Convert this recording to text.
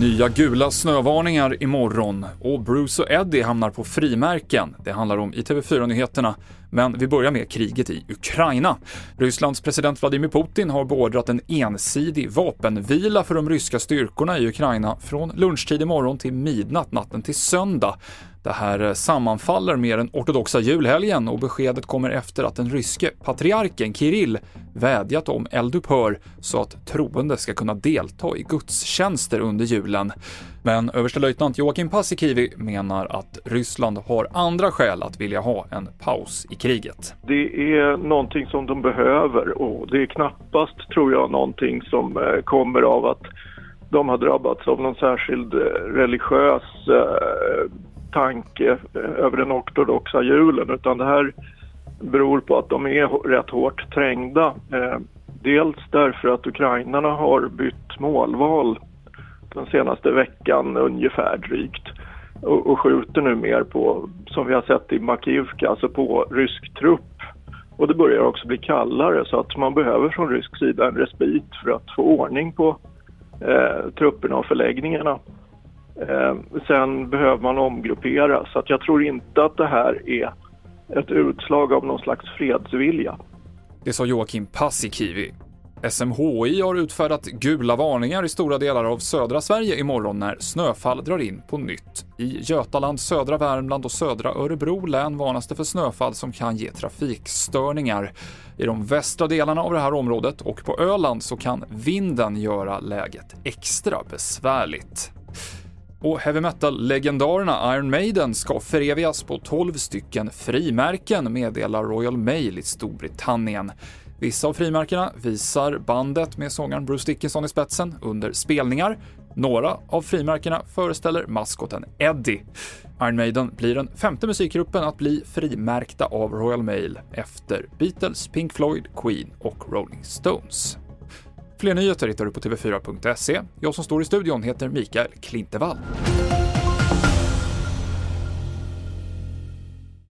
Nya gula snövarningar imorgon och Bruce och Eddie hamnar på frimärken. Det handlar om i TV4-nyheterna. Men vi börjar med kriget i Ukraina. Rysslands president Vladimir Putin har beordrat en ensidig vapenvila för de ryska styrkorna i Ukraina från lunchtid imorgon till midnatt natten till söndag. Det här sammanfaller med den ortodoxa julhelgen och beskedet kommer efter att den ryske patriarken Kirill vädjat om eldupphör så att troende ska kunna delta i gudstjänster under julen. Men överstelöjtnant Joakim Paasikivi menar att Ryssland har andra skäl att vilja ha en paus i kriget. Det är någonting som de behöver och det är knappast, tror jag, någonting som eh, kommer av att de har drabbats av någon särskild eh, religiös eh, tanke eh, över den ortodoxa julen utan det här beror på att de är rätt hårt trängda. Eh, dels därför att ukrainarna har bytt målval den senaste veckan ungefär drygt och, och skjuter nu mer på, som vi har sett i Makivka, alltså på rysk trupp. Och det börjar också bli kallare så att man behöver från rysk sida en respit för att få ordning på eh, trupperna och förläggningarna. Eh, sen behöver man omgruppera så att jag tror inte att det här är ett utslag av någon slags fredsvilja. Det sa Joakim Paasikivi, SMHI har utfärdat gula varningar i stora delar av södra Sverige imorgon när snöfall drar in på nytt. I Götaland, södra Värmland och södra Örebro län varnas det för snöfall som kan ge trafikstörningar. I de västra delarna av det här området och på Öland så kan vinden göra läget extra besvärligt. Och heavy metal-legendarerna Iron Maiden ska förevigas på 12 stycken frimärken, meddelar Royal Mail i Storbritannien. Vissa av frimärkena visar bandet med sångaren Bruce Dickinson i spetsen under spelningar. Några av frimärkena föreställer maskoten Eddie. Iron Maiden blir den femte musikgruppen att bli frimärkta av Royal Mail efter Beatles, Pink Floyd, Queen och Rolling Stones. Fler nyheter hittar du på tv4.se. Jag som står i studion heter Mikael Klintevall.